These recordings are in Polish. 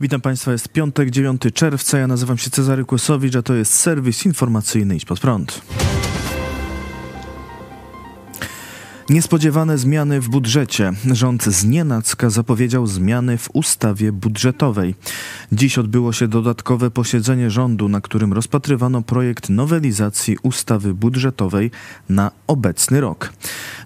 Witam Państwa, jest piątek, 9 czerwca. Ja nazywam się Cezary Kłosowicz, a to jest serwis informacyjny Idź Pod Prąd. Niespodziewane zmiany w budżecie. Rząd z nienacka zapowiedział zmiany w ustawie budżetowej. Dziś odbyło się dodatkowe posiedzenie rządu, na którym rozpatrywano projekt nowelizacji ustawy budżetowej na obecny rok.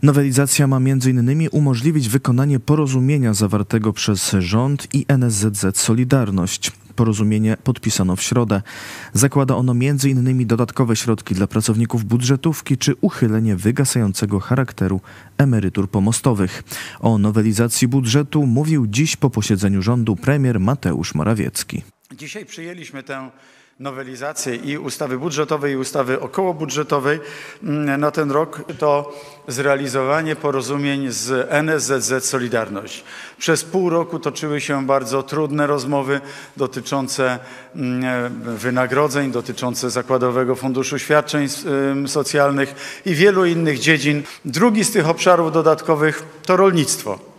Nowelizacja ma m.in. umożliwić wykonanie porozumienia zawartego przez rząd i NSZZ Solidarność. Porozumienie podpisano w środę. Zakłada ono m.in. dodatkowe środki dla pracowników budżetówki czy uchylenie wygasającego charakteru emerytur pomostowych. O nowelizacji budżetu mówił dziś po posiedzeniu rządu premier Mateusz Morawiecki. Dzisiaj przyjęliśmy tę nowelizację i ustawy budżetowej i ustawy okołobudżetowej mm, na ten rok to zrealizowanie porozumień z NSZZ Solidarność. Przez pół roku toczyły się bardzo trudne rozmowy dotyczące mm, wynagrodzeń, dotyczące Zakładowego Funduszu Świadczeń Socjalnych i wielu innych dziedzin. Drugi z tych obszarów dodatkowych to rolnictwo.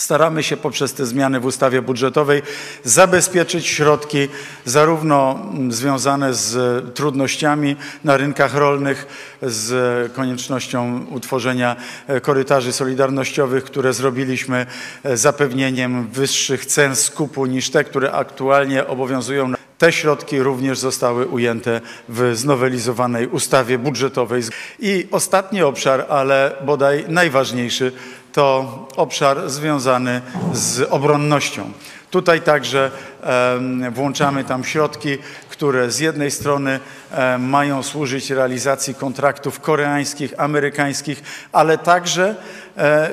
Staramy się poprzez te zmiany w ustawie budżetowej zabezpieczyć środki zarówno związane z trudnościami na rynkach rolnych, z koniecznością utworzenia korytarzy solidarnościowych, które zrobiliśmy, zapewnieniem wyższych cen skupu niż te, które aktualnie obowiązują. Te środki również zostały ujęte w znowelizowanej ustawie budżetowej. I ostatni obszar, ale bodaj najważniejszy, to obszar związany z obronnością. Tutaj także włączamy tam środki, które z jednej strony mają służyć realizacji kontraktów koreańskich, amerykańskich, ale także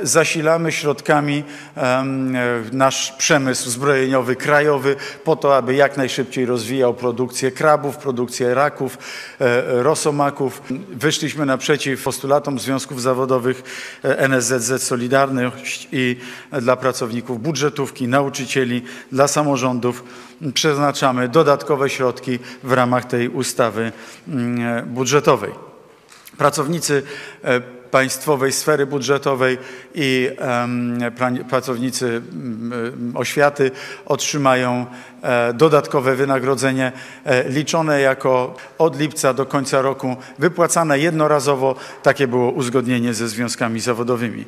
zasilamy środkami nasz przemysł zbrojeniowy krajowy po to, aby jak najszybciej rozwijał produkcję krabów, produkcję raków, e, rosomaków. Wyszliśmy naprzeciw postulatom związków zawodowych e, NSZZ Solidarność i dla pracowników budżetówki, nauczycieli, dla samorządów przeznaczamy dodatkowe środki w ramach tej ustawy mm, budżetowej. Pracownicy e, państwowej sfery budżetowej i pracownicy oświaty otrzymają e, dodatkowe wynagrodzenie e, liczone jako od lipca do końca roku wypłacane jednorazowo. Takie było uzgodnienie ze związkami zawodowymi.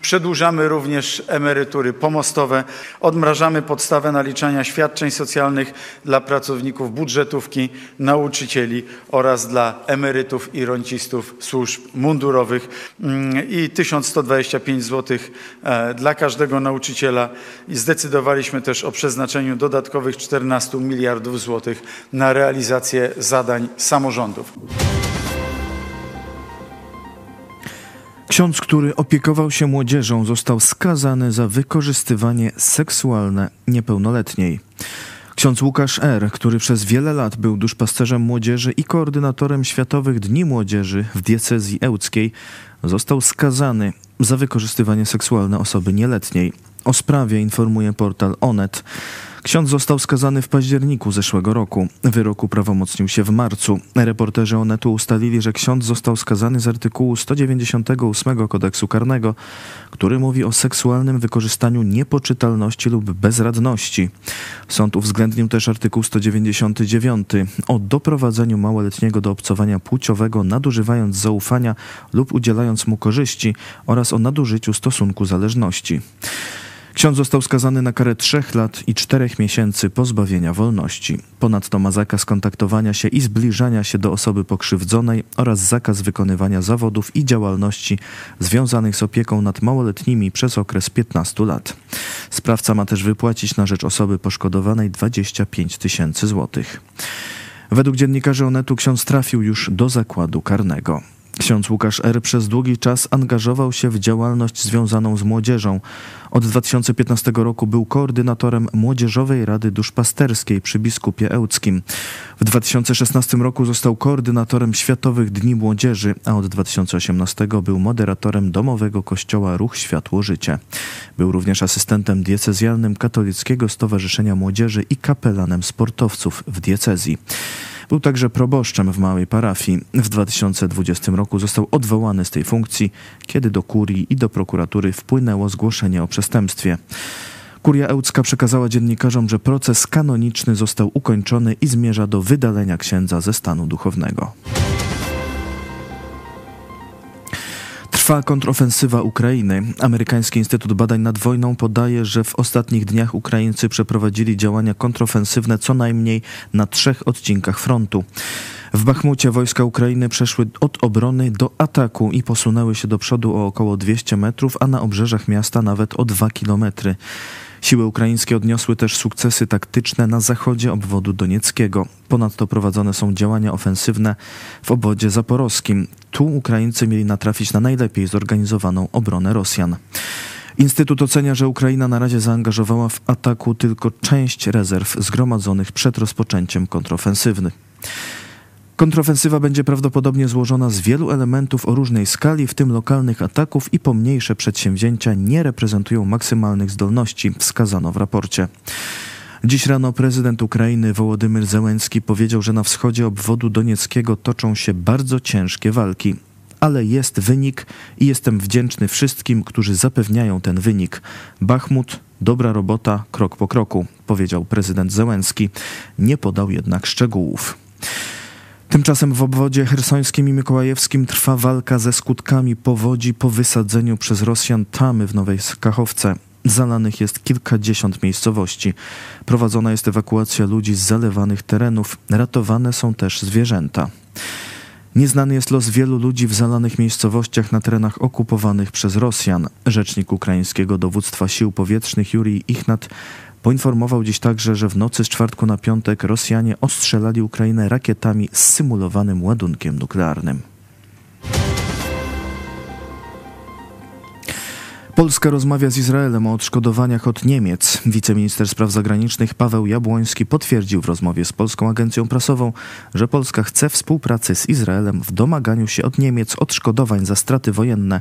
Przedłużamy również emerytury pomostowe, odmrażamy podstawę naliczania świadczeń socjalnych dla pracowników budżetówki, nauczycieli oraz dla emerytów i rencistów służb mundurowych i 1125 zł e, dla każdego nauczyciela. I zdecydowaliśmy też o przeznaczeniu dodatkowych 14 miliardów złotych na realizację zadań samorządów. Ksiądz, który opiekował się młodzieżą, został skazany za wykorzystywanie seksualne niepełnoletniej. Ksiądz Łukasz R., który przez wiele lat był duszpasterzem młodzieży i koordynatorem Światowych Dni Młodzieży w diecezji ełckiej, został skazany za wykorzystywanie seksualne osoby nieletniej. O sprawie informuje portal Onet. Ksiądz został skazany w październiku zeszłego roku. Wyrok uprawomocnił się w marcu. Reporterzy Onetu ustalili, że ksiądz został skazany z artykułu 198 kodeksu karnego, który mówi o seksualnym wykorzystaniu niepoczytalności lub bezradności. Sąd uwzględnił też artykuł 199 o doprowadzeniu małoletniego do obcowania płciowego, nadużywając zaufania lub udzielając mu korzyści oraz o nadużyciu stosunku zależności. Ksiądz został skazany na karę trzech lat i czterech miesięcy pozbawienia wolności. Ponadto ma zakaz kontaktowania się i zbliżania się do osoby pokrzywdzonej oraz zakaz wykonywania zawodów i działalności związanych z opieką nad małoletnimi przez okres 15 lat. Sprawca ma też wypłacić na rzecz osoby poszkodowanej 25 tysięcy złotych. Według dziennikarzy Onetu ksiądz trafił już do zakładu karnego. Ksiądz Łukasz R. przez długi czas angażował się w działalność związaną z młodzieżą. Od 2015 roku był koordynatorem Młodzieżowej Rady Duszpasterskiej przy biskupie Ełckim. W 2016 roku został koordynatorem Światowych Dni Młodzieży, a od 2018 był moderatorem domowego kościoła Ruch Światło Życie. Był również asystentem diecezjalnym Katolickiego Stowarzyszenia Młodzieży i kapelanem sportowców w diecezji. Był także proboszczem w małej parafii. W 2020 roku został odwołany z tej funkcji, kiedy do kurii i do prokuratury wpłynęło zgłoszenie o przestępstwie. Kuria Ełcka przekazała dziennikarzom, że proces kanoniczny został ukończony i zmierza do wydalenia księdza ze stanu duchownego. Trwa kontrofensywa Ukrainy. Amerykański Instytut Badań nad Wojną podaje, że w ostatnich dniach Ukraińcy przeprowadzili działania kontrofensywne co najmniej na trzech odcinkach frontu. W Bachmucie wojska Ukrainy przeszły od obrony do ataku i posunęły się do przodu o około 200 metrów, a na obrzeżach miasta nawet o 2 kilometry. Siły ukraińskie odniosły też sukcesy taktyczne na zachodzie obwodu donieckiego. Ponadto prowadzone są działania ofensywne w obwodzie zaporowskim. Tu Ukraińcy mieli natrafić na najlepiej zorganizowaną obronę Rosjan. Instytut ocenia, że Ukraina na razie zaangażowała w ataku tylko część rezerw zgromadzonych przed rozpoczęciem kontrofensywy. Kontrofensywa będzie prawdopodobnie złożona z wielu elementów o różnej skali, w tym lokalnych ataków i pomniejsze przedsięwzięcia nie reprezentują maksymalnych zdolności, wskazano w raporcie. Dziś rano prezydent Ukrainy Wołodymyr Zełenski powiedział, że na wschodzie obwodu donieckiego toczą się bardzo ciężkie walki. Ale jest wynik i jestem wdzięczny wszystkim, którzy zapewniają ten wynik. Bachmut, dobra robota, krok po kroku, powiedział prezydent Zełenski. Nie podał jednak szczegółów. Tymczasem w obwodzie hersońskim i mikołajewskim trwa walka ze skutkami powodzi po wysadzeniu przez Rosjan tamy w Nowej Kachowce. Zalanych jest kilkadziesiąt miejscowości. Prowadzona jest ewakuacja ludzi z zalewanych terenów. Ratowane są też zwierzęta. Nieznany jest los wielu ludzi w zalanych miejscowościach na terenach okupowanych przez Rosjan. Rzecznik ukraińskiego dowództwa sił powietrznych Jurij Ichnat Poinformował dziś także, że w nocy z czwartku na piątek Rosjanie ostrzelali Ukrainę rakietami z symulowanym ładunkiem nuklearnym. Polska rozmawia z Izraelem o odszkodowaniach od Niemiec. Wiceminister spraw zagranicznych Paweł Jabłoński potwierdził w rozmowie z polską agencją prasową, że Polska chce współpracy z Izraelem w domaganiu się od Niemiec odszkodowań za straty wojenne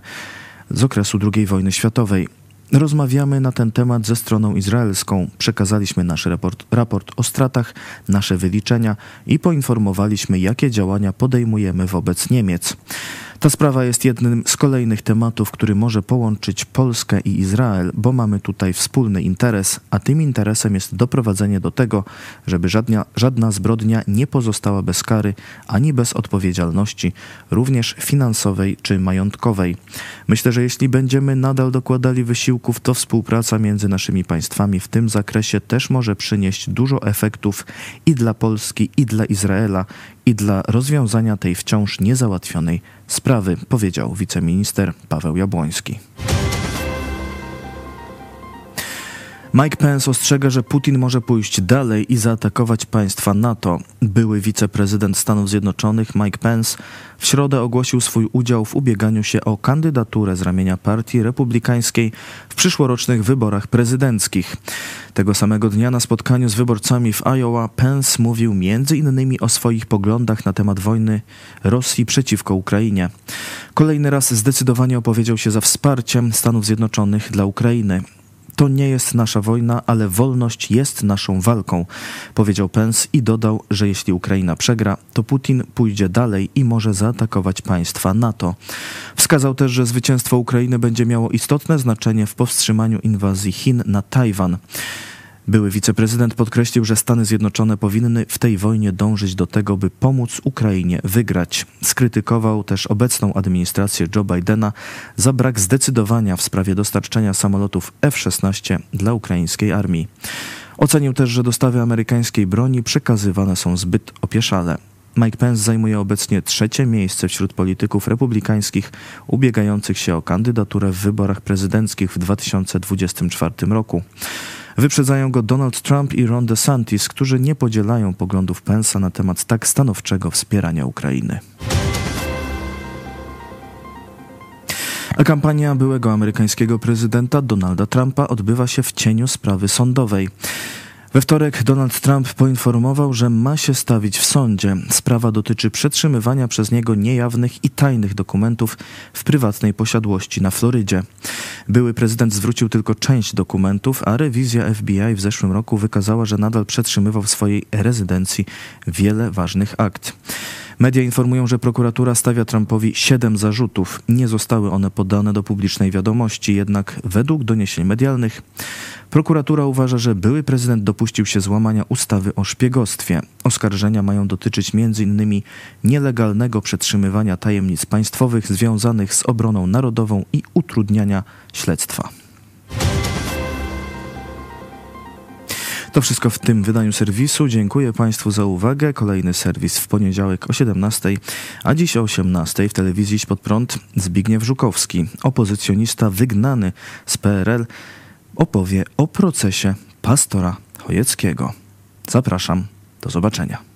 z okresu II wojny światowej. Rozmawiamy na ten temat ze stroną izraelską. Przekazaliśmy nasz raport, raport o stratach, nasze wyliczenia i poinformowaliśmy, jakie działania podejmujemy wobec Niemiec. Ta sprawa jest jednym z kolejnych tematów, który może połączyć Polskę i Izrael, bo mamy tutaj wspólny interes, a tym interesem jest doprowadzenie do tego, żeby żadna, żadna zbrodnia nie pozostała bez kary ani bez odpowiedzialności, również finansowej czy majątkowej. Myślę, że jeśli będziemy nadal dokładali wysiłków, to współpraca między naszymi państwami w tym zakresie też może przynieść dużo efektów i dla Polski, i dla Izraela, i dla rozwiązania tej wciąż niezałatwionej sprawy, powiedział wiceminister Paweł Jabłoński. Mike Pence ostrzega, że Putin może pójść dalej i zaatakować państwa NATO. Były wiceprezydent Stanów Zjednoczonych Mike Pence w środę ogłosił swój udział w ubieganiu się o kandydaturę z ramienia Partii Republikańskiej w przyszłorocznych wyborach prezydenckich. Tego samego dnia na spotkaniu z wyborcami w Iowa Pence mówił innymi o swoich poglądach na temat wojny Rosji przeciwko Ukrainie. Kolejny raz zdecydowanie opowiedział się za wsparciem Stanów Zjednoczonych dla Ukrainy. To nie jest nasza wojna, ale wolność jest naszą walką, powiedział Pence i dodał, że jeśli Ukraina przegra, to Putin pójdzie dalej i może zaatakować państwa NATO. Wskazał też, że zwycięstwo Ukrainy będzie miało istotne znaczenie w powstrzymaniu inwazji Chin na Tajwan. Były wiceprezydent podkreślił, że Stany Zjednoczone powinny w tej wojnie dążyć do tego, by pomóc Ukrainie wygrać. Skrytykował też obecną administrację Joe Bidena za brak zdecydowania w sprawie dostarczenia samolotów F-16 dla ukraińskiej armii. Ocenił też, że dostawy amerykańskiej broni przekazywane są zbyt opieszale. Mike Pence zajmuje obecnie trzecie miejsce wśród polityków republikańskich ubiegających się o kandydaturę w wyborach prezydenckich w 2024 roku. Wyprzedzają go Donald Trump i Ron DeSantis, którzy nie podzielają poglądów Pensa na temat tak stanowczego wspierania Ukrainy. A kampania byłego amerykańskiego prezydenta Donalda Trumpa odbywa się w cieniu sprawy sądowej. We wtorek Donald Trump poinformował, że ma się stawić w sądzie. Sprawa dotyczy przetrzymywania przez niego niejawnych i tajnych dokumentów w prywatnej posiadłości na Florydzie. Były prezydent zwrócił tylko część dokumentów, a rewizja FBI w zeszłym roku wykazała, że nadal przetrzymywał w swojej rezydencji wiele ważnych akt. Media informują, że prokuratura stawia Trumpowi siedem zarzutów. Nie zostały one podane do publicznej wiadomości, jednak według doniesień medialnych prokuratura uważa, że były prezydent dopuścił się złamania ustawy o szpiegostwie. Oskarżenia mają dotyczyć m.in. nielegalnego przetrzymywania tajemnic państwowych związanych z obroną narodową i utrudniania śledztwa. To wszystko w tym wydaniu serwisu. Dziękuję Państwu za uwagę. Kolejny serwis w poniedziałek o 17, a dziś o 18 w telewizji Pod Prąd Zbigniew Żukowski, opozycjonista wygnany z PRL, opowie o procesie pastora Chojeckiego. Zapraszam. Do zobaczenia.